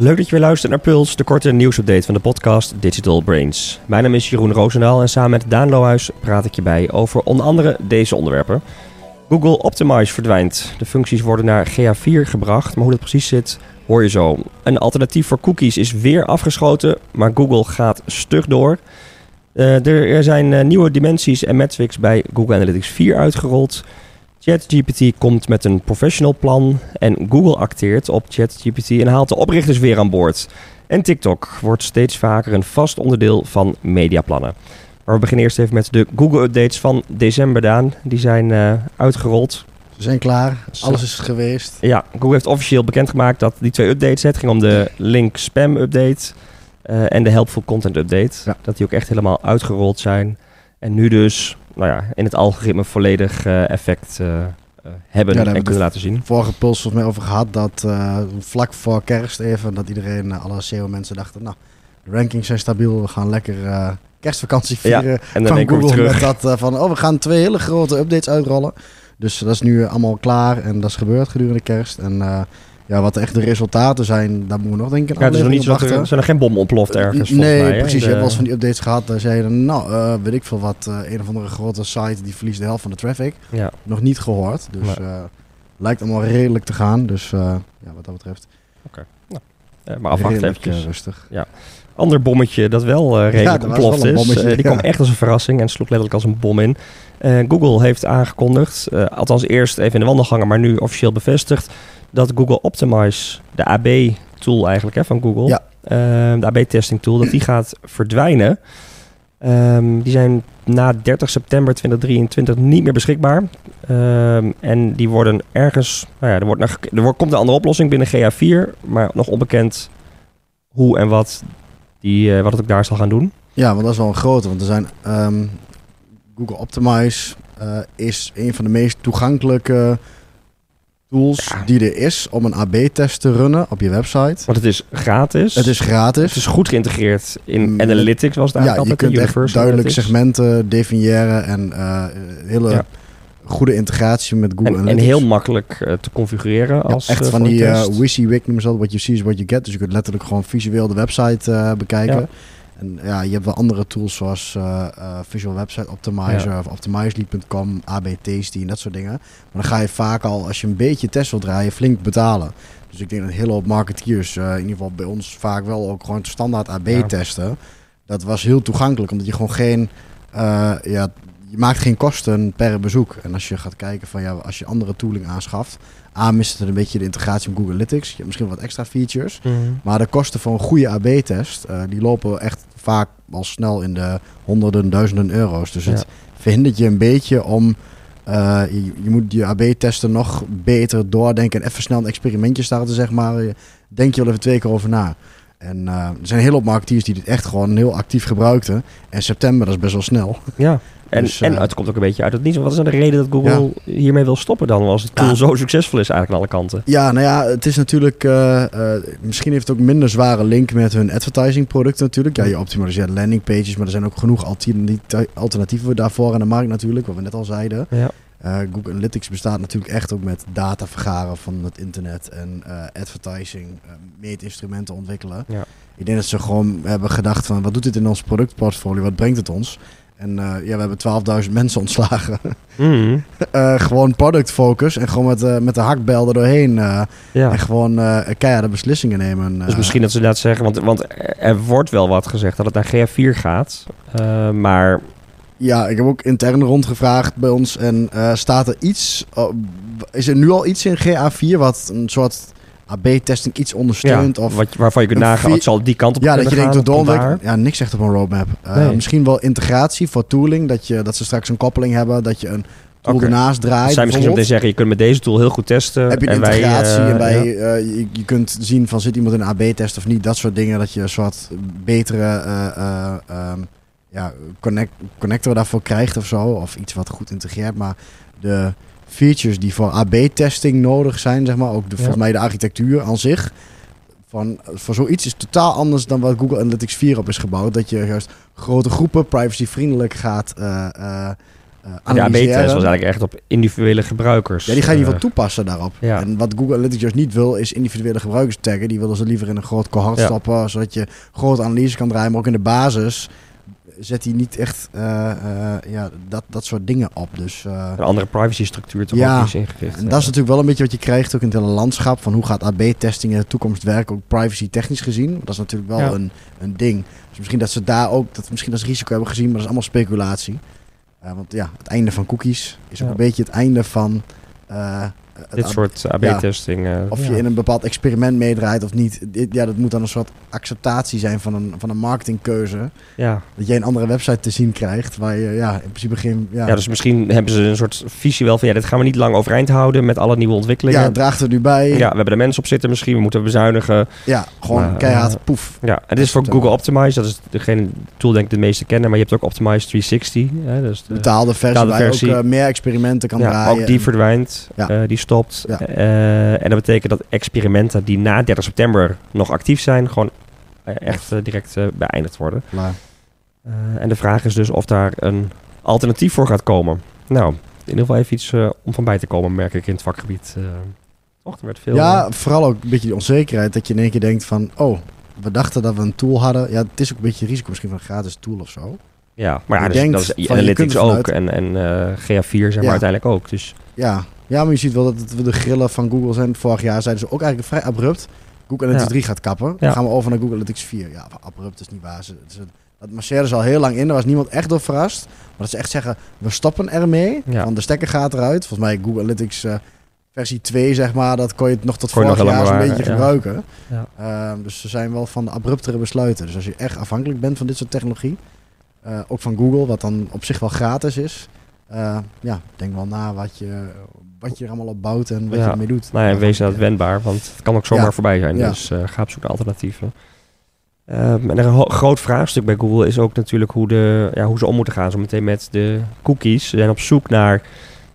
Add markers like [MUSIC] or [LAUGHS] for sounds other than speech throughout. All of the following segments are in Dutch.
Leuk dat je weer luistert naar Puls, de korte nieuwsupdate van de podcast Digital Brains. Mijn naam is Jeroen Roosendaal en samen met Daan Lohuis praat ik je bij over onder andere deze onderwerpen. Google Optimize verdwijnt. De functies worden naar GA4 gebracht, maar hoe dat precies zit hoor je zo. Een alternatief voor cookies is weer afgeschoten, maar Google gaat stug door. Uh, er zijn uh, nieuwe dimensies en metrics bij Google Analytics 4 uitgerold. ChatGPT komt met een professional plan en Google acteert op ChatGPT en haalt de oprichters weer aan boord. En TikTok wordt steeds vaker een vast onderdeel van mediaplannen. Maar we beginnen eerst even met de Google-updates van december, Daan. Die zijn uh, uitgerold. We zijn klaar. Alles is geweest. Ja, Google heeft officieel bekendgemaakt dat die twee updates... Het ging om de link spam update uh, en de helpful content update. Ja. Dat die ook echt helemaal uitgerold zijn. En nu dus nou ja, in het algoritme volledig uh, effect uh, hebben ja, en kunnen laten zien. Vorige puls volgens mij over gehad dat vlak voor kerst even... dat iedereen, alle SEO-mensen dachten... nou, de rankings zijn stabiel, we gaan lekker kerstvakantie vieren. Ja, en dan van Google terug. met dat van... oh, we gaan twee hele grote updates uitrollen. Dus dat is nu allemaal klaar en dat is gebeurd gedurende kerst. En ja, wat echt de resultaten zijn, daar moeten we nog denken. Ja, er is nog niet er, zijn er geen bommen ontploft ergens. Nee, mij, precies. De... Je hebt wel eens van die updates gehad. Daar zeiden, nou, uh, weet ik veel wat, uh, een of andere grote site die verliest de helft van de traffic. Ja. Nog niet gehoord. Dus nee. lijkt allemaal redelijk te gaan. Dus ja, wat dat betreft. Oké. Okay. Nou, maar afwachten eventjes. rustig. Ja. Ander bommetje dat wel redelijk ja, ontploft is. Die kwam echt als een verrassing en sloeg letterlijk als een bom in. Google heeft aangekondigd, althans eerst even in de wandelgangen, maar nu officieel bevestigd, dat Google Optimize, de AB-tool eigenlijk hè, van Google, ja. de AB-testing tool, dat die gaat verdwijnen. Um, die zijn na 30 september 2023 niet meer beschikbaar. Um, en die worden ergens, nou ja, er, wordt nog, er wordt, komt een andere oplossing binnen GA4, maar nog onbekend hoe en wat die, uh, wat het ook daar zal gaan doen. Ja, want dat is wel een grote. Want er zijn um, Google Optimize uh, is een van de meest toegankelijke tools die er is om een AB-test te runnen op je website. Want het is gratis. Het is gratis. Het is goed geïntegreerd in Met, Analytics was eigenlijk ja, je kunt echt duidelijk segmenten definiëren en uh, hele... Ja goede integratie met Google en, Analytics. En heel makkelijk uh, te configureren. als, echt uh, van die WYSIWYG noemen ze dat. What you see is what you get. Dus je kunt letterlijk gewoon visueel de website bekijken. En ja, je hebt wel andere tools zoals Visual Website Optimizer ja. of Optimizely.com, AB Tasty en dat soort dingen. Maar dan ga je vaak al, als je een beetje test wil draaien, flink betalen. Dus ik denk dat een hele hoop marketeers, in ieder geval bij ons vaak wel ook gewoon standaard AB testen. Dat was heel toegankelijk, omdat je gewoon geen ja, je maakt geen kosten per bezoek. En als je gaat kijken van ja, als je andere tooling aanschaft, A mist het een beetje de integratie met Google Analytics. Je hebt misschien wat extra features. Mhm. Maar de kosten voor een goede AB-test, uh, die lopen echt vaak al snel in de honderden, duizenden euro's. Dus het verhindert je een beetje om. Uh, je, je, moet je AB-testen nog beter doordenken en even snel een experimentje starten, zeg maar. Denk je wel even twee keer over na. En uh, er zijn heel veel marketeers die dit echt gewoon heel actief gebruikten. En september, dat is best wel snel. Ja. [LAUGHS] En, dus, en uh, het komt ook een beetje uit het niet. Wat is dan nou de reden dat Google ja. hiermee wil stoppen dan? Als het tool ja. zo succesvol is eigenlijk aan alle kanten. Ja, nou ja, het is natuurlijk... Uh, misschien heeft het ook minder zware link met hun advertising producten natuurlijk. Ja, je optimaliseert landing pages, maar er zijn ook genoeg alternatieven daarvoor aan de markt natuurlijk. Wat we net al zeiden. Ja. Uh, Google Analytics bestaat natuurlijk echt ook met data vergaren van het internet en uh, advertising, uh, meetinstrumenten ontwikkelen. Ja. Ik denk dat ze gewoon hebben gedacht van wat doet dit in ons productportfolio, wat brengt het ons? En ja, we hebben 12.000 [LAUGHS] mensen ontslagen. Mm. [LAUGHS] gewoon product focus en gewoon met, met de hakbel er doorheen. ja. En gewoon keiharde beslissingen nemen. dus misschien dat ze dat zeggen, want, want er wordt wel wat gezegd dat het naar GA4 gaat. maar ja, ik heb ook intern rondgevraagd bij ons. En uh, staat er iets. Uh, is er nu al iets in GA4 wat een soort AB-testing iets ondersteunt? Ja, of wat, waarvan je kunt nagaan, het zal die kant op Ja, dat je denkt, door Ja, niks zegt op een roadmap. Uh, nee. Misschien wel integratie voor tooling. Dat, je, dat ze straks een koppeling hebben. Dat je een tool okay. ernaast draait. Zij misschien meteen zeggen, je kunt met deze tool heel goed testen. Heb je een integratie wij, en wij, ja. je, je, kunt zien van zit iemand in een AB-test of niet. Dat soort dingen. Dat je een soort betere... Um, ja, connect, connector daarvoor krijgt of zo. Of iets wat goed integreert. Maar de features die voor AB-testing nodig zijn, zeg maar. Ook de, ja. volgens mij de architectuur aan zich. Van, voor zoiets is totaal anders dan wat Google Analytics 4 op is gebouwd. Dat je juist grote groepen privacyvriendelijk gaat uh, uh, uh, Ja, B-test was eigenlijk echt op individuele gebruikers. Ja, die ga je in ieder eh, geval toepassen daarop. ja. En wat Google Analytics juist niet wil, is individuele gebruikers taggen. Die willen ze liever in een groot cohort Ja. stoppen, zodat je grote analyse kan draaien. Maar ook in de basis zet hij niet echt eh, eh, ja, dat, dat soort dingen op. Dus, eh, Een andere privacy-structuur toch Ja, ook is ingericht. en dat is natuurlijk wel een beetje wat je krijgt ook in het hele landschap. Van hoe gaat AB-testing in de toekomst werken, ook privacy technisch gezien. Dat is natuurlijk wel Ja. een, een ding. Dus misschien dat ze daar ook, dat misschien dat risico hebben gezien, maar dat is allemaal speculatie. Eh, want ja, het einde van cookies is ook Ja. een beetje het einde van... eh, Dit AB soort AB-testing. eh, of ja. je in een bepaald experiment meedraait of niet. Dit, ja, dat moet dan een soort acceptatie zijn van een, van een marketingkeuze. Ja. Dat jij een andere website te zien krijgt waar je ja, in principe geen... Ja, Ja, dus misschien hebben ze een soort visie wel van ja, dit gaan we niet lang overeind houden met alle nieuwe ontwikkelingen. ja, draagt er nu bij. Ja, Ja, we hebben er mensen op zitten misschien, we moeten bezuinigen. gewoon Maar, keihard eh, poef. Ja, en dit is voor Google Optimize, dat is degene tool denk ik de meeste kennen, maar je hebt ook Optimize 360. Hè, dus de, Betaalde versie betaalde waar je versie. ook eh, meer experimenten kan ja, draaien. ook die verdwijnt, Ja. eh, die Ja. Eh, en dat betekent dat experimenten die na 30 september nog actief zijn, gewoon eh, echt eh, direct beëindigd worden. Eh, en de vraag is dus of daar een alternatief voor gaat komen. Nou, in ieder geval even iets om van bij te komen, merk ik in het vakgebied. werd veel... Ja, vooral ook een beetje die onzekerheid dat je in één keer denkt van... Oh, we dachten dat we een tool hadden. Ja, het is ook een beetje risico misschien van een gratis tool of zo. ja maar ja, dus, denkt dat is Analytics ook en, en eh, GA4 zeg maar Ja. uiteindelijk ook. Dus Ja. Ja, maar je ziet wel dat het, de grillen van Google zijn. Vorig jaar zeiden ze ook eigenlijk vrij abrupt. Google Analytics Ja. 3 gaat kappen. Dan gaan we over naar Google Analytics 4. Ja, abrupt is niet waar. Ze, ze, dat marcheerde ze al heel lang in. Daar was niemand echt door verrast. Maar dat ze echt zeggen, we stoppen ermee. Ja. Want de stekker gaat eruit. Volgens mij Google Analytics eh, versie 2, zeg maar. Dat kon je nog tot Kon vorig nog jaar lang beetje gebruiken. Ja. Ehm, dus ze zijn wel van de abruptere besluiten. Dus als je echt afhankelijk bent van dit soort technologie. eh, ook van Google, wat dan op zich wel gratis is. Eh, ja, denk wel na wat je, wat je er allemaal op bouwt en wat Ja. je ermee doet. nou ja, wees inderdaad wendbaar, want het kan ook zomaar Ja. voorbij zijn. Dus eh, ga op zoek naar alternatieven. Ehm, en een groot vraagstuk bij Google is ook natuurlijk hoe, de, ja, hoe ze om moeten gaan zo meteen met de cookies. Ze zijn op zoek naar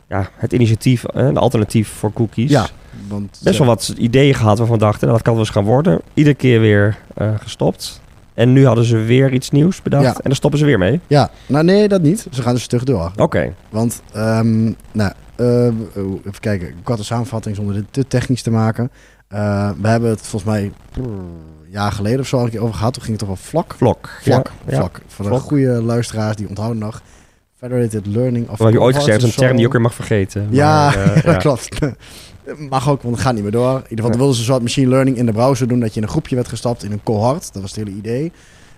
ja, het initiatief, eh, een alternatief voor cookies. Ja, want Best wel wat ideeën gehad waarvan we dachten, nou, dat kan wel eens gaan worden. Iedere keer weer eh, gestopt. En nu hadden ze weer iets nieuws bedacht. Ja. En daar stoppen ze weer mee. Ja, nou nee, dat niet. Ze gaan dus stug door. Oké. Want, ehm, nou, eh, even kijken, korte samenvatting zonder dit te technisch te maken. Eh, we hebben het volgens mij een jaar geleden of zo al een keer over gehad. Toen ging het toch wel vlak. Vlok. Vlak, Ja. vlak. Voor de Vlak. goede luisteraars die onthouden nog. Federated Learning of Wat heb je ooit gezegd, dat een term die je ook weer mag vergeten. Ja, Maar, eh, [LAUGHS] dat ja. klopt. Mag ook, want het gaat niet meer door. In ieder geval Ja. wilden ze een soort machine learning in de browser doen. Dat je in een groepje werd gestapt in een cohort. Dat was het hele idee.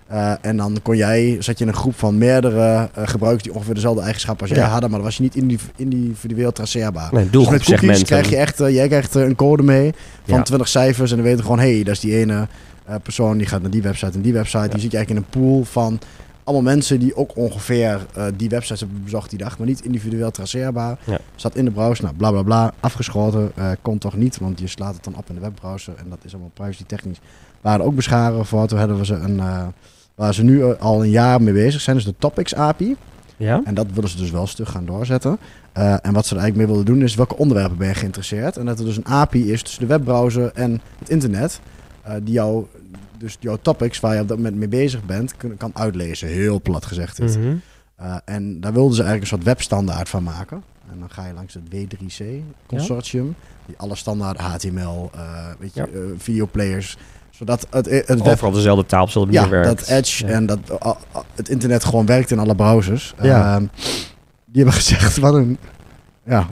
Eh, en dan kon jij, zat je in een groep van meerdere eh, gebruikers die ongeveer dezelfde eigenschappen als jij Ja. hadden. Maar dan was je niet indiv- individueel traceerbaar. Nee, Dus met cookies krijg je echt, eh, jij krijgt een code mee van Ja. 20 cijfers. En dan weten we gewoon, hé, hey, dat is die ene persoon die gaat naar die website en die website. Die zit je eigenlijk in een pool van allemaal mensen die ook ongeveer eh, die websites hebben bezocht die dag. Maar niet individueel traceerbaar. Ja. Zat in de browser, nou bla bla bla, afgeschoten. eh, kon toch niet, want je slaat het dan op in de webbrowser. En dat is allemaal privacy technisch. Waren ook bescharen voor. Toen hadden we ze een, eh, waar ze nu al een jaar mee bezig zijn. Dus de Topics API. Ja? En dat willen ze dus wel stug gaan doorzetten. En wat ze er eigenlijk mee willen doen is welke onderwerpen ben je geïnteresseerd. En dat er dus een API is tussen de webbrowser en het internet. die jou, dus jouw topics waar je op dat moment mee bezig bent, kan uitlezen. Heel plat gezegd. dit. Mhm. Eh, en daar wilden ze eigenlijk een soort webstandaard van maken. En dan ga je langs het W3C consortium. Die alle standaard HTML, eh weet je, Ja. eh, videoplayers. Zodat het, het web Overal dezelfde taal op dezelfde ja, werkt. dat Edge Ja. en dat uh, uh, het internet gewoon werkt in alle browsers. Ja. Ehm, die hebben gezegd, [LAUGHS] wat een ja,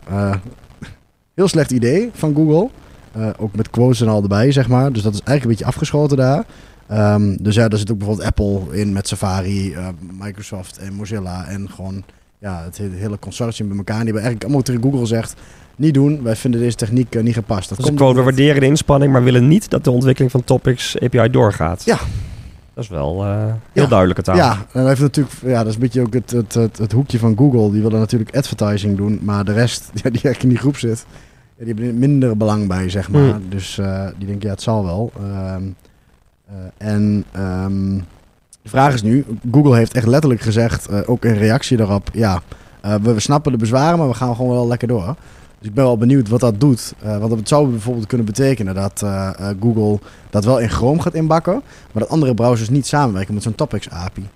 heel slecht idee van Google. Eh, ook met quotes en al erbij, zeg maar. Dus dat is eigenlijk een beetje afgeschoten daar. Ehm, dus ja, daar zit ook bijvoorbeeld Apple in met Safari, eh, Microsoft en Mozilla. En gewoon ja, het hele, consortium bij elkaar. Die hebben eigenlijk allemaal tegen Google gezegd, niet doen. Wij vinden deze techniek eh, niet gepast. Dat een quote, we waarderen de inspanning, maar willen niet dat de ontwikkeling van Topics API doorgaat. Ja. Dat is wel heel Ja. duidelijke taal. Ja, en hij heeft natuurlijk, ja, dat is een beetje ook het, het, het, het hoekje van Google. Die willen natuurlijk advertising doen, maar de rest [LAUGHS] ja, die eigenlijk in die groep zit, die hebben er minder belang bij, zeg maar. Hmm. Dus eh, die denken, ja, het zal wel. Ehm, eh, en ehm, de vraag is nu, Google heeft echt letterlijk gezegd, eh, ook in reactie daarop, ja, we, we snappen de bezwaren, maar we gaan gewoon wel lekker door. Dus ik ben wel benieuwd wat dat doet. Want dat zou bijvoorbeeld kunnen betekenen dat Google dat wel in Chrome gaat inbakken, maar dat andere browsers niet samenwerken met zo'n Topics API.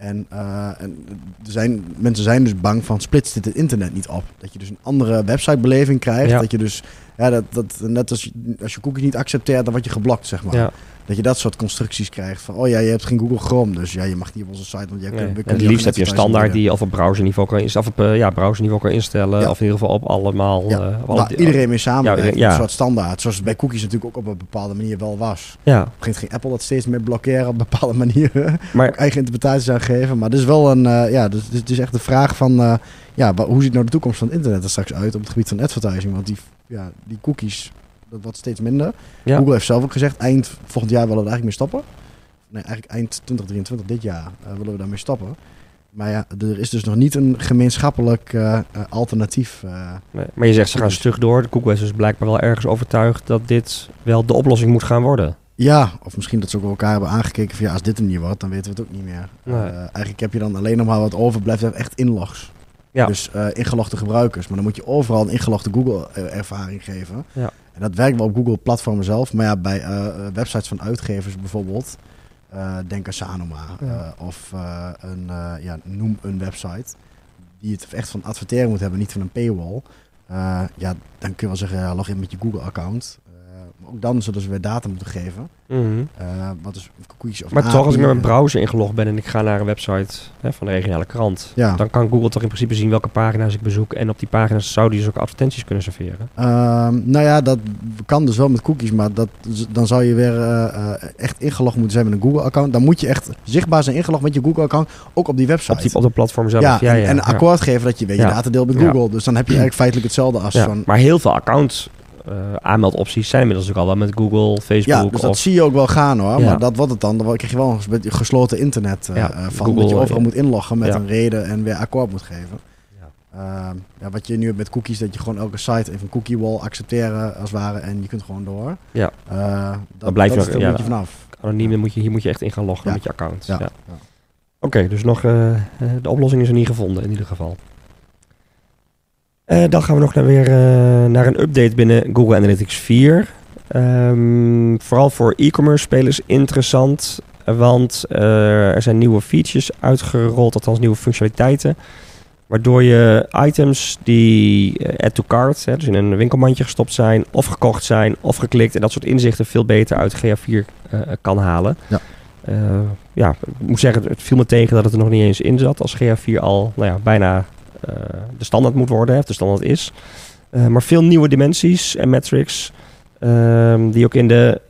En, uh, en er zijn, mensen zijn dus bang van splitst dit het internet niet op. Dat je dus een andere websitebeleving krijgt. Dat je dus, ja, dat, dat, net als, als je cookies niet accepteert, dan word je geblokt, zeg maar. Ja. Dat je dat soort constructies krijgt van, oh ja, je hebt geen Google Chrome, dus ja, je mag niet op onze site. Want je nee. kunt, het liefst heb je een standaard die je of op browserniveau kan instellen, of op uh, ja, browserniveau kan instellen, of in ieder geval op allemaal. Ja. Uh, nou, iedereen mee samen, ja, een soort standaard, zoals het bij cookies natuurlijk ook op een bepaalde manier wel was. Ja. Begint geen Apple dat steeds meer blokkeren op bepaalde [LAUGHS] manieren, maar eigen interpretaties aan geven. Maar het is wel een, uh, ja, dus, het is echt de vraag van, ja, hoe ziet nou de toekomst van het internet er straks uit op het gebied van advertising? Want die, ja, die cookies dat wordt steeds minder. Google heeft zelf ook gezegd, eind volgend jaar willen we eigenlijk mee stoppen. Nee, eigenlijk eind 2023, dit jaar, uh, willen we daarmee stoppen. Maar ja, er is dus nog niet een gemeenschappelijk uh, alternatief. Uh, nee, maar je zegt ze gaan stug door. Google is dus blijkbaar wel ergens overtuigd dat dit wel de oplossing moet gaan worden. Ja, of misschien dat ze ook elkaar hebben aangekeken van ja, als dit er niet wordt, dan weten we het ook niet meer. Nee. eigenlijk heb je dan alleen nog maar wat overblijft, echt inlogs. Ja. Dus ingelogde gebruikers. Maar dan moet je overal een ingelogde Google-ervaring geven. Ja. En dat werkt wel op Google platformen zelf. Maar ja, bij uh, websites van uitgevers bijvoorbeeld. Uh, denk aan Sanoma. Ja. of een, ja, noem een website. Die het echt van adverteren moet hebben, niet van een paywall. ja, dan kun je wel zeggen, ja, log in met je Google account ook dan zullen ze weer data moeten geven. Mm wat is cookies of maar toch, als ik met mijn browser ingelogd ben en ik ga naar een website hè, van de regionale krant, ja. dan kan Google toch in principe zien welke pagina's ik bezoek. En op die pagina's zou die dus ook advertenties kunnen serveren. Ehm, nou ja, dat kan dus wel met cookies, maar dat, dan zou je weer uh, echt ingelogd moeten zijn met een Google-account. Dan moet je echt zichtbaar zijn ingelogd met je Google-account, ook op die website. Op, die, op de platform zelf. Ja, ja, en, akkoord geven dat je weet je data deelt met Google. Dus dan heb je eigenlijk feitelijk hetzelfde als van... Maar heel veel accounts aanmeldopties zijn inmiddels ook al wel met Google, Facebook. Ja, dus dat zie je ook wel gaan hoor. Maar dat wordt het dan. Dan krijg je wel een gesloten internet uh, ja, van. Google, dat je overal moet inloggen met een reden en weer akkoord moet geven. Uh, ja, wat je nu hebt met cookies, dat je gewoon elke site even een cookie wall accepteren als het ware en je kunt gewoon door. Ja. Uh, dat, blijft dat nog, ja, je vanaf. Anoniem, moet je, hier moet je echt in gaan loggen met je account. Ja. Oké, dus nog uh, de oplossing is er niet gevonden in ieder geval. Uh, dan gaan we nog naar, weer, uh, naar een update binnen Google Analytics 4. Um, ehm, vooral voor e-commerce spelers interessant. Want uh, er zijn nieuwe features uitgerold, althans nieuwe functionaliteiten. Waardoor je items die add to cart, hè, dus in een winkelmandje gestopt zijn, of gekocht zijn, of geklikt. En dat soort inzichten veel beter uit GA4 kan halen. Ja. ja, ik moet zeggen, het viel me tegen dat het er nog niet eens in zat. Als GA4 al nou ja, bijna eh, de standaard moet worden, of de standaard is. Eh, maar veel nieuwe dimensies en metrics. Ehm, die ook in de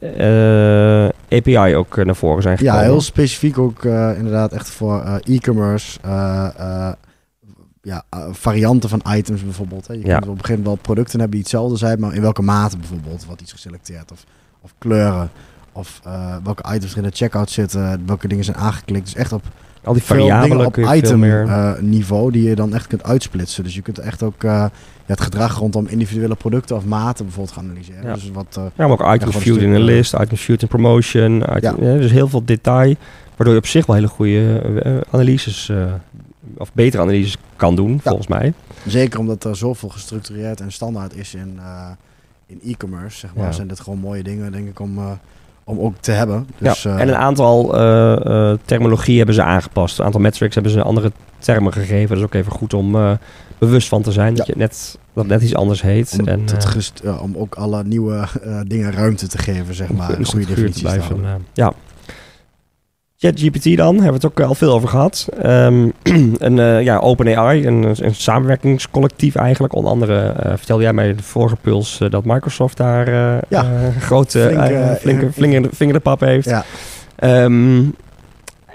uh, API ook naar voren zijn gekomen. Ja, heel specifiek ook inderdaad echt voor e-commerce. ja, varianten van items bijvoorbeeld. Hè. Je kunt op een gegeven moment wel producten hebben die hetzelfde zijn, maar in welke mate bijvoorbeeld wat iets geselecteerd of, of kleuren. Of welke items er in de checkout zitten, welke dingen zijn aangeklikt. Dus echt op al die variabelen op item uh, niveau die je dan echt kunt uitsplitsen. Dus je kunt echt ook uh, het gedrag rondom individuele producten of maten bijvoorbeeld gaan analyseren. Ja, dus wat, uh, ja maar ook item viewed in een list, item viewed in promotion. Item, ja. dus heel veel detail, waardoor je op zich wel hele goede analyses of betere analyses kan doen, volgens mij. Zeker omdat er zoveel gestructureerd en standaard is in, in e-commerce. Zeg maar, zijn dit gewoon mooie dingen, denk ik, om om ook te hebben. Dus, ja, en een aantal uh, terminologie hebben ze aangepast. Een aantal metrics hebben ze andere termen gegeven. Dat is ook even goed om bewust van te zijn. Dat, je net, dat net iets anders heet. Om, en, gest, ja, om ook alle nieuwe dingen ruimte te geven, zeg maar. Een goede definitie te blijven. ja. ChatGPT dan, hebben we het ook al veel over gehad. Um, [CLEARS THROAT] een uh, ja, OpenAI, een, een samenwerkingscollectief eigenlijk. Onder andere uh, vertelde jij mij de vorige puls uh, dat Microsoft daar ja. grote, flinke, flinke, flinke vinger de pap heeft. Ja. Um,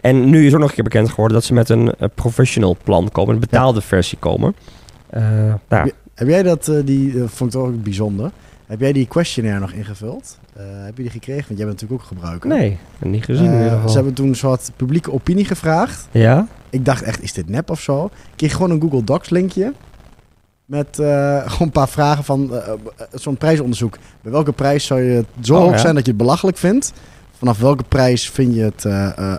en nu is ook nog een keer bekend geworden dat ze met een professional plan komen, een betaalde ja. versie komen. Nou, heb, heb, jij dat, die vond ik toch ook bijzonder? Heb jij die questionnaire nog ingevuld? Uh, heb je die gekregen? Want jij bent natuurlijk ook gebruiker. Nee, niet gezien uh, in ieder geval. Ze hebben toen een soort publieke opinie gevraagd. Ja? Ik dacht echt, is dit nep of zo? Ik kreeg gewoon een Google Docs linkje. Met uh, [LAUGHS] gewoon een paar vragen van zo'n prijsonderzoek. Bij welke prijs zou je zo oh, hoog zijn dat je het belachelijk vindt? Vanaf welke prijs vind je het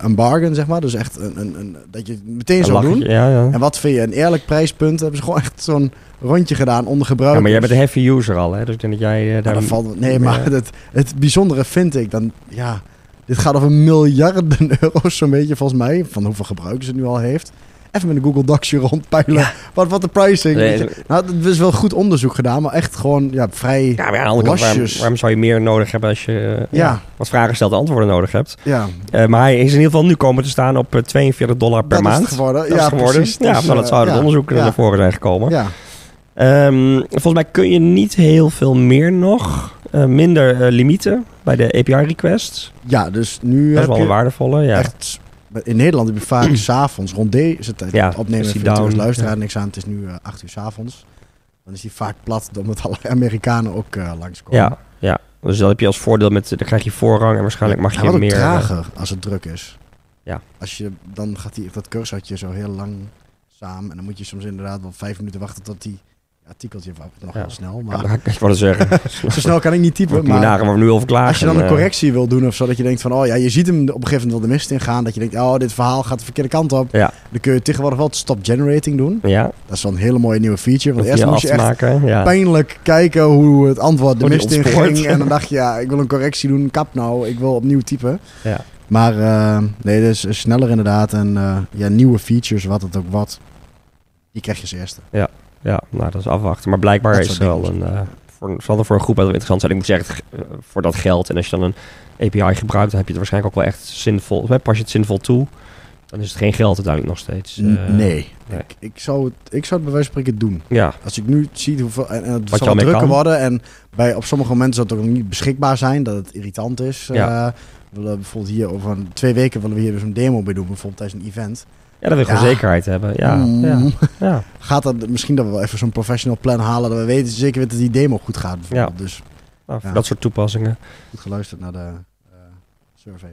een bargain, zeg maar? Dus echt een, een, een dat je het meteen zou doen. Ja, ja. En wat vind je een eerlijk prijspunt? Hebben ze gewoon echt zo'n rondje gedaan onder gebruik. Ja, maar jij bent een heavy user al, hè? Dus ik denk dat jij uh, daar... valt, nee, maar het, het bijzondere vind ik dan... Ja, Dit gaat over miljarden [LAUGHS] euro's zo'n beetje volgens mij. Van hoeveel gebruikers het nu al heeft. Even met een Google Docs rondpeilen. Wat, wat de pricing. Nee, weet je. Nou, het is wel goed onderzoek gedaan. Maar echt gewoon ja, vrij... Ja, maar aan de kant, waarom, zou je meer nodig hebben als je eh, Ja. wat vragen stelt en antwoorden nodig hebt? Ja, Eh, maar hij is in ieder geval nu komen te staan op eh, 42 dollar per dat maand. is het geworden. Dat is ja, geworden. precies. ja, Dus, dat eh, zou het onderzoek naar voren zijn gekomen. Ja, Ehm, volgens mij kun je niet heel veel meer nog. Eh, minder eh, limieten bij de API-requests. ja, dus nu Dat is wel je een waardevolle, ja. echt... In Nederland heb je vaak [CLEARS THROAT] s'avonds rond deze tijd Ja, opnemen is de down, luisteraar ja. niks aan. Het is nu eh, acht uur s'avonds. Dan is die vaak plat, omdat alle [LAUGHS] Amerikanen ook eh langskomen. Ja, ja. Dus dat heb je als voordeel met, dan krijg je voorrang en waarschijnlijk mag je ook meer... eh, trager als het druk is. Ja. Als je, dan gaat die, dat cursortje zo heel lang samen. En dan moet je soms inderdaad wel vijf minuten wachten tot die artikeltje nog heel snel. Maar ga ik wel zeggen. [LAUGHS] zo snel kan ik niet typen. moet Maar nagaan waar we nu klagen. als je dan een eh, correctie wil doen of zo, dat je denkt van, oh ja, je ziet hem op een gegeven moment wel de mist ingaan. Dat je denkt, oh, dit verhaal gaat de verkeerde kant op. Ja. Dan kun je tegenwoordig wel het stop generating doen. Ja, Dat is wel een hele mooie nieuwe feature. Want eerst moest je echt maken. Ja. pijnlijk kijken hoe het antwoord de die mist in ging. En dan dacht je, ja, ik wil een correctie doen. Kap nou, ik wil opnieuw typen. Ja. Maar eh, nee, dus is sneller inderdaad. En eh, ja, nieuwe features, wat het ook wat. Die krijg je als eerste. Ja, nou, dat is afwachten. Maar blijkbaar is er wel een... eh, voor, zal er voor een groep wel interessant zijn. Ik moet zeggen, eh, voor dat geld. En als je dan een API gebruikt, dan heb je het waarschijnlijk ook wel echt zinvol... Pas je het zinvol toe, dan is het geen geld uiteindelijk nog steeds. Eh, nee. nee. Ik, ik, zou het, ik zou het bij wijze van spreken doen. Ja, Als ik nu zie hoeveel... En, en het Wat zal drukker kan. worden. En bij, op sommige momenten zal het ook nog niet beschikbaar zijn. Dat het irritant is. Ja. We willen bijvoorbeeld hier over twee weken willen we hier dus een demo bij doen. Bijvoorbeeld tijdens een event. Ja dat wil gewoon Ja. zekerheid hebben. Ja, Mm. ja, ja. Gaat dat misschien dat we wel even zo'n professional plan halen. Dat we weten zeker weten dat die demo goed gaat. Bijvoorbeeld. Dus Nou, voor Ja. dat soort toepassingen. goed geluisterd naar de eh, survey.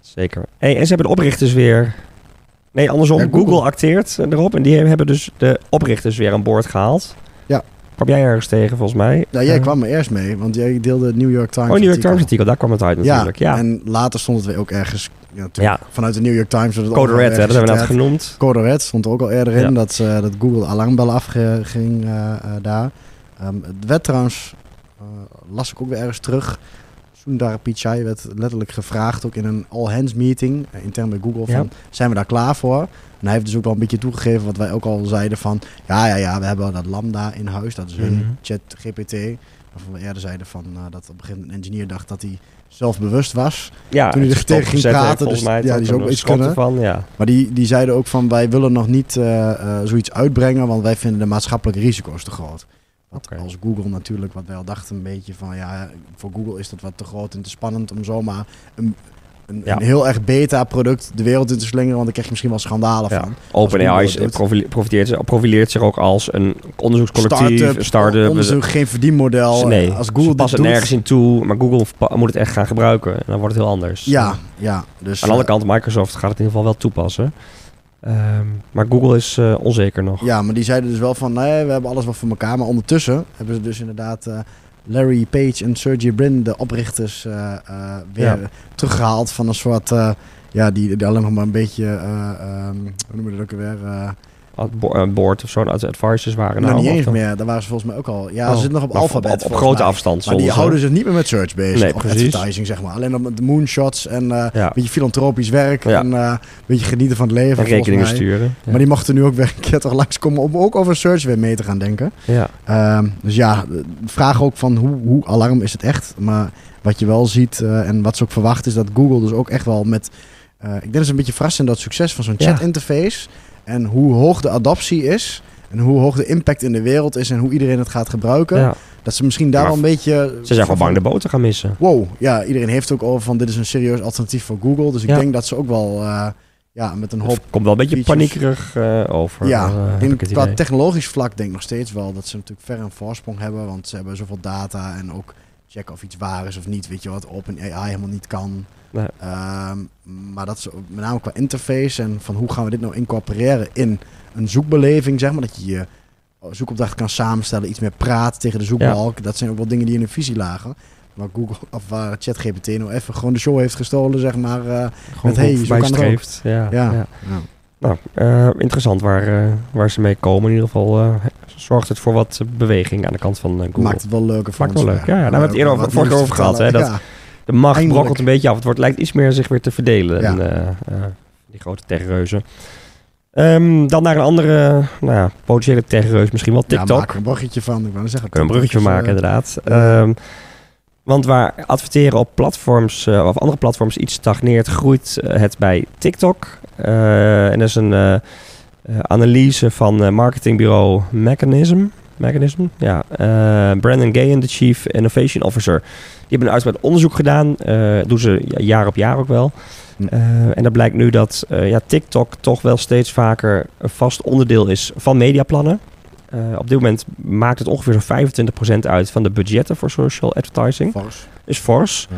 Zeker. Hey, en ze hebben de oprichters weer... Nee, andersom. Ja, Google. Google. acteert erop. En die hebben dus de oprichters weer aan boord gehaald. Ja. Kwam jij ergens tegen, volgens mij? Nou, jij Eh, kwam er eerst mee, want jij deelde het New York Times Oh, New York artikel. Times artikel. Daar kwam het uit natuurlijk. Ja, en later stond het weer ook ergens ja, natuurlijk vanuit de New York Times. Code Red, hè, dat hebben we net genoemd. Code Red stond er ook al eerder in, dat, eh, dat Google alarmbellen afging eh, eh, daar. Ehm, het werd trouwens, las ik ook weer ergens terug, Sundar Pichai werd letterlijk gevraagd, ook in een all-hands meeting, intern bij Google, van zijn we daar klaar voor? En hij heeft dus ook wel een beetje toegegeven wat wij ook al zeiden van, ja, ja, ja, we hebben dat Lambda in huis, dat is hun Mhm. chat GPT. Waarvan we eerder zeiden van, dat op een gegeven moment een engineer dacht dat hij zelfbewust was. Ja, Toen hij er tegen ging heeft, praten, dus mij. ja, die zou ook iets kunnen. ervan, ja. Maar die, die zeiden ook van wij willen nog niet eh, eh, zoiets uitbrengen, want wij vinden de maatschappelijke risico's te groot. Want Oké. als Google natuurlijk, wat wij al dachten een beetje van ja, voor Google is dat wat te groot en te spannend om zomaar een, een, Ja. een heel erg beta product de wereld in te slingeren, want dan krijg je misschien wel schandalen Ja. van. OpenAI profiteert, profileert zich ook als een onderzoekscollectief, Start-up, een start-up. onderzoek, geen verdienmodel. nee, als ze Google dit passen doet, nergens in toe, maar Google moet het echt gaan gebruiken. En dan wordt het heel anders. Ja, ja. Dus, Aan de andere eh, kant, Microsoft gaat het in ieder geval wel toepassen. Ehm, maar Google is eh, onzeker nog. Ja, maar die zeiden dus wel van, nee, we hebben alles wel voor elkaar. Maar ondertussen hebben ze dus inderdaad eh, Larry Page en Sergey Brin, de oprichters, eh, eh, weer Ja. teruggehaald van een soort, eh, ja, die, die alleen nog maar een beetje, eh, ehm, hoe noem je dat ook eh, board of zo, als advisors waren. nou, nou, niet eens dan- meer. Daar waren ze volgens mij ook al. Ja, Oh, ze zitten nog op alfabet. Op, op, grote mij. afstand. Maar die houden zich niet meer met search bezig. Nee, of precies. advertising, zeg maar. Alleen met de moonshots en eh, Ja, een beetje filantropisch werk. Ja. En eh, een beetje genieten van het leven. en rekeningen mij. sturen. Ja. Maar die mochten nu ook weer een keer toch langskomen om ook over search weer mee te gaan denken. ja. Ehm, dus ja, de vraag ook van hoe, hoe alarm is het echt? Maar wat je wel ziet eh, en wat ze ook verwachten is dat Google dus ook echt wel met... eh, ik denk dat ze een beetje verrassend dat succes van zo'n chat interface en hoe hoog de adoptie is en hoe hoog de impact in de wereld is en hoe iedereen het gaat gebruiken. ja. Dat ze misschien daar wel een beetje... Ze zijn gewoon bang de boot te gaan missen. Wow, ja, iedereen heeft ook over van dit is een serieus alternatief voor Google. Dus ik Ja. denk dat ze ook wel eh, ja, met een hoop Het komt wel een beetje features. paniekerig eh, over. Ja, eh, in, ik het qua idee. technologisch vlak denk ik nog steeds wel dat ze natuurlijk ver een voorsprong hebben. Want ze hebben zoveel data en ook checken of iets waar is of niet. Weet je wat OpenAI helemaal niet kan. Nee. Ehm, maar dat ook met name qua interface en van hoe gaan we dit nou incorporeren in een zoekbeleving, zeg maar. Dat je je zoekopdracht kan samenstellen, iets meer praat tegen de zoekbalk. Dat zijn ook wel dingen die in de visie lagen. Waar Google of waar ChatGPT nou even gewoon de show heeft gestolen, zeg maar. Gewoon met, hey, zo kan het ook. ja. ja. Ja. Nou, eh, interessant waar, eh, waar ze mee komen. In ieder geval eh, zorgt het voor wat beweging aan de kant van Google. Maakt het wel leuker voor Maakt ons wel leuk. Ja, ja, daar hebben we het eerder over- vorige keer gehad, hè, dat- Ja. de macht Eindelijk. brokkelt een beetje af. Het wordt, lijkt iets meer zich weer te verdelen. Ja. En, die grote techreuzen. Ehm, dan naar een andere nou ja, potentiële techreus, misschien wel Ja, TikTok. maak er een bruggetje van. Ik wou zeggen. kunnen een bruggetje van maken, inderdaad. Ehm, want waar adverteren op platforms eh, of andere platforms iets stagneert, groeit eh, het bij TikTok. Eh, en dat is een analyse van marketingbureau Mechanism. Mechanism, ja. Brandon Gayen, de Chief Innovation Officer. Die hebben een uitgebreid onderzoek gedaan. Eh doen ze ja, jaar op jaar ook wel. Hm. En dat blijkt nu dat ja, TikTok toch wel steeds vaker een vast onderdeel is van mediaplannen. Eh, op dit moment maakt het ongeveer zo'n 25% uit van de budgetten voor social advertising. Fors. Is fors.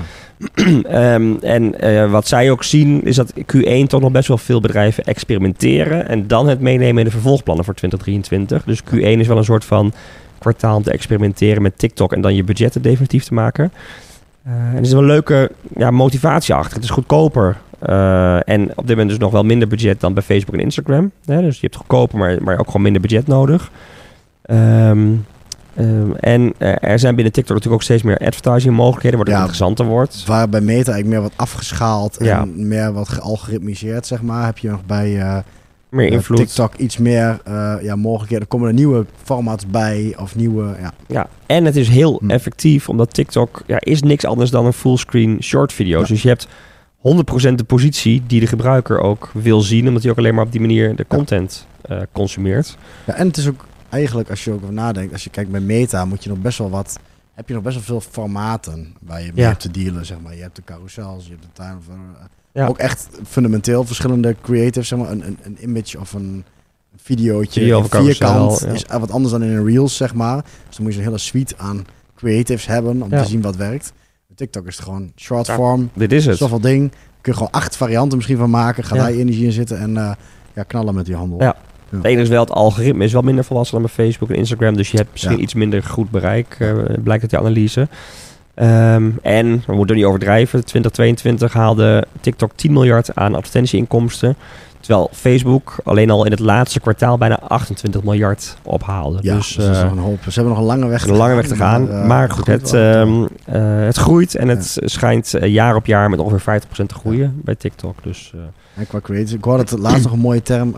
[CLEARS THROAT] Ehm, en eh, wat zij ook zien is dat Q1 toch nog best wel veel bedrijven experimenteren. En dan het meenemen in de vervolgplannen voor 2023. Dus Q1 is wel een soort van kwartaal om te experimenteren met TikTok en dan je budgetten definitief te maken. Eh, en er is wel een leuke ja, motivatie achter. Het is goedkoper. En op dit moment dus nog wel minder budget dan bij Facebook en Instagram. Hè? Dus je hebt goedkoper, maar, maar ook gewoon minder budget nodig. Ehm, ehm, en eh, er zijn binnen TikTok natuurlijk ook steeds meer advertising mogelijkheden, waardoor het interessanter wordt. Waar bij Meta eigenlijk meer wat afgeschaald Ja. en meer wat gealgoritmiseerd, zeg maar. Heb je nog bij eh, Meer eh, invloed. TikTok iets meer eh, ja, mogelijkheden. Er komen er nieuwe formats bij of nieuwe... Ja, Ja, en het is heel Hm. effectief, omdat TikTok ja, is niks anders dan een fullscreen short video. Ja. Dus je hebt 100% de positie die de gebruiker ook wil zien, omdat hij ook alleen maar op die manier de content consumeert. Ja, en het is ook eigenlijk, als je ook nadenkt, als je kijkt bij Meta, moet je nog best wel wat. Heb je nog best wel veel formaten waar je mee hebt te dealen, zeg maar. Je hebt de carousels, je hebt de tuin of eh, Ja. ook echt fundamenteel verschillende creatives, zeg maar. Een, een, een image of een videootje, Video een vierkant ja. is wat anders dan in een reels, zeg maar. Dus dan moet je een hele suite aan creatives hebben om Ja. te zien wat werkt. Bij TikTok is het gewoon short form, Dit is het. zoveel ding. Kun je gewoon acht varianten misschien van maken. Ga daar je energie in zitten en eh, ja, knallen met die handel. Ja. Het enige is wel, het algoritme is wel minder volwassen dan bij Facebook en Instagram. Dus je hebt misschien iets minder goed bereik, eh, blijkt uit die analyse. Ehm, en, we moeten er niet overdrijven, 2022 haalde TikTok 10 miljard aan advertentieinkomsten. Terwijl Facebook alleen al in het laatste kwartaal bijna 28 miljard ophaalde. Ja, dus dus eh, nog een hoop. Ze hebben nog een lange weg een lange weg te gaan. eh, maar goed, het, ehm, eh, het groeit en het schijnt eh, jaar op jaar met ongeveer 50% te groeien bij TikTok. Dus eh, En qua creators. Ik hoorde het laatst [CLEARS THROAT] nog een mooie term.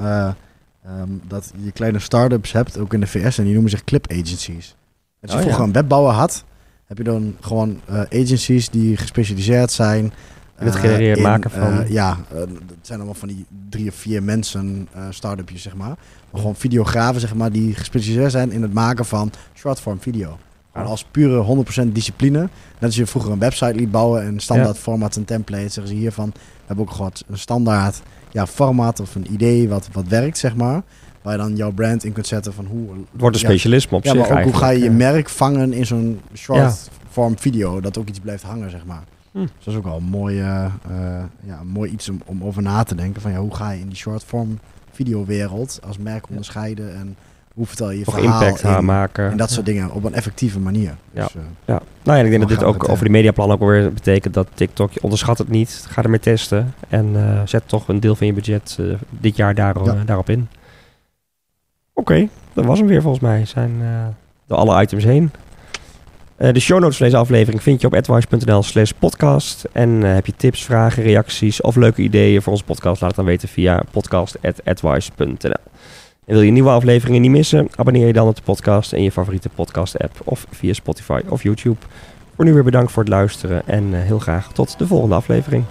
Eh, ehm, dat je kleine start-ups hebt, ook in de VS. En die noemen zich clip agencies. Als je Oh, vroeger ja. een webbouwer had, heb je dan gewoon eh, agencies die gespecialiseerd zijn. In het genereren, in, maken van- eh, ja, eh, het zijn allemaal van die drie of vier mensen start-upjes, zeg maar. Maar gewoon videografen, zeg maar, die gespecialiseerd zijn in het maken van short-form video. Ja. als pure 100% discipline. Net als je vroeger een website liet bouwen en standaard format en templates. Zeggen ze hiervan, we hebben ook gewoon een standaard ja, format of een idee wat, wat werkt, zeg maar. Waar je dan jouw brand in kunt zetten van hoe... het wordt een ja, specialisme op Ja, zich maar ook hoe ga je je eigenlijk, merk vangen in zo'n short form video. Dat ook iets blijft hangen, zeg maar. Hm. Dus dat is ook wel een mooi, eh, ja, een mooi iets om, om over na te denken. Van ja, hoe ga je in die short form videowereld als merk onderscheiden en hoe vertel je je verhaal impact in, maken. en dat soort dingen op een effectieve manier. Ja. Dus, eh, Ja, nou ja, ik denk dat dit ook het, over de mediaplan ook alweer betekent dat TikTok, je onderschat het niet, ga ermee testen en eh, zet toch een deel van je budget eh, dit jaar daar, Ja. daarop in. Oké, dat was hem weer volgens mij. Zijn eh, door alle items heen. Eh, de show notes van deze aflevering vind je op advice.nl slash podcast. En eh, heb je tips, vragen, reacties of leuke ideeën voor onze podcast? Laat het dan weten via podcast.advice.nl. Wil je nieuwe afleveringen niet missen? Abonneer je dan op de podcast in je favoriete podcast app of via Spotify of YouTube. Voor nu weer bedankt voor het luisteren en eh, heel graag tot de volgende aflevering.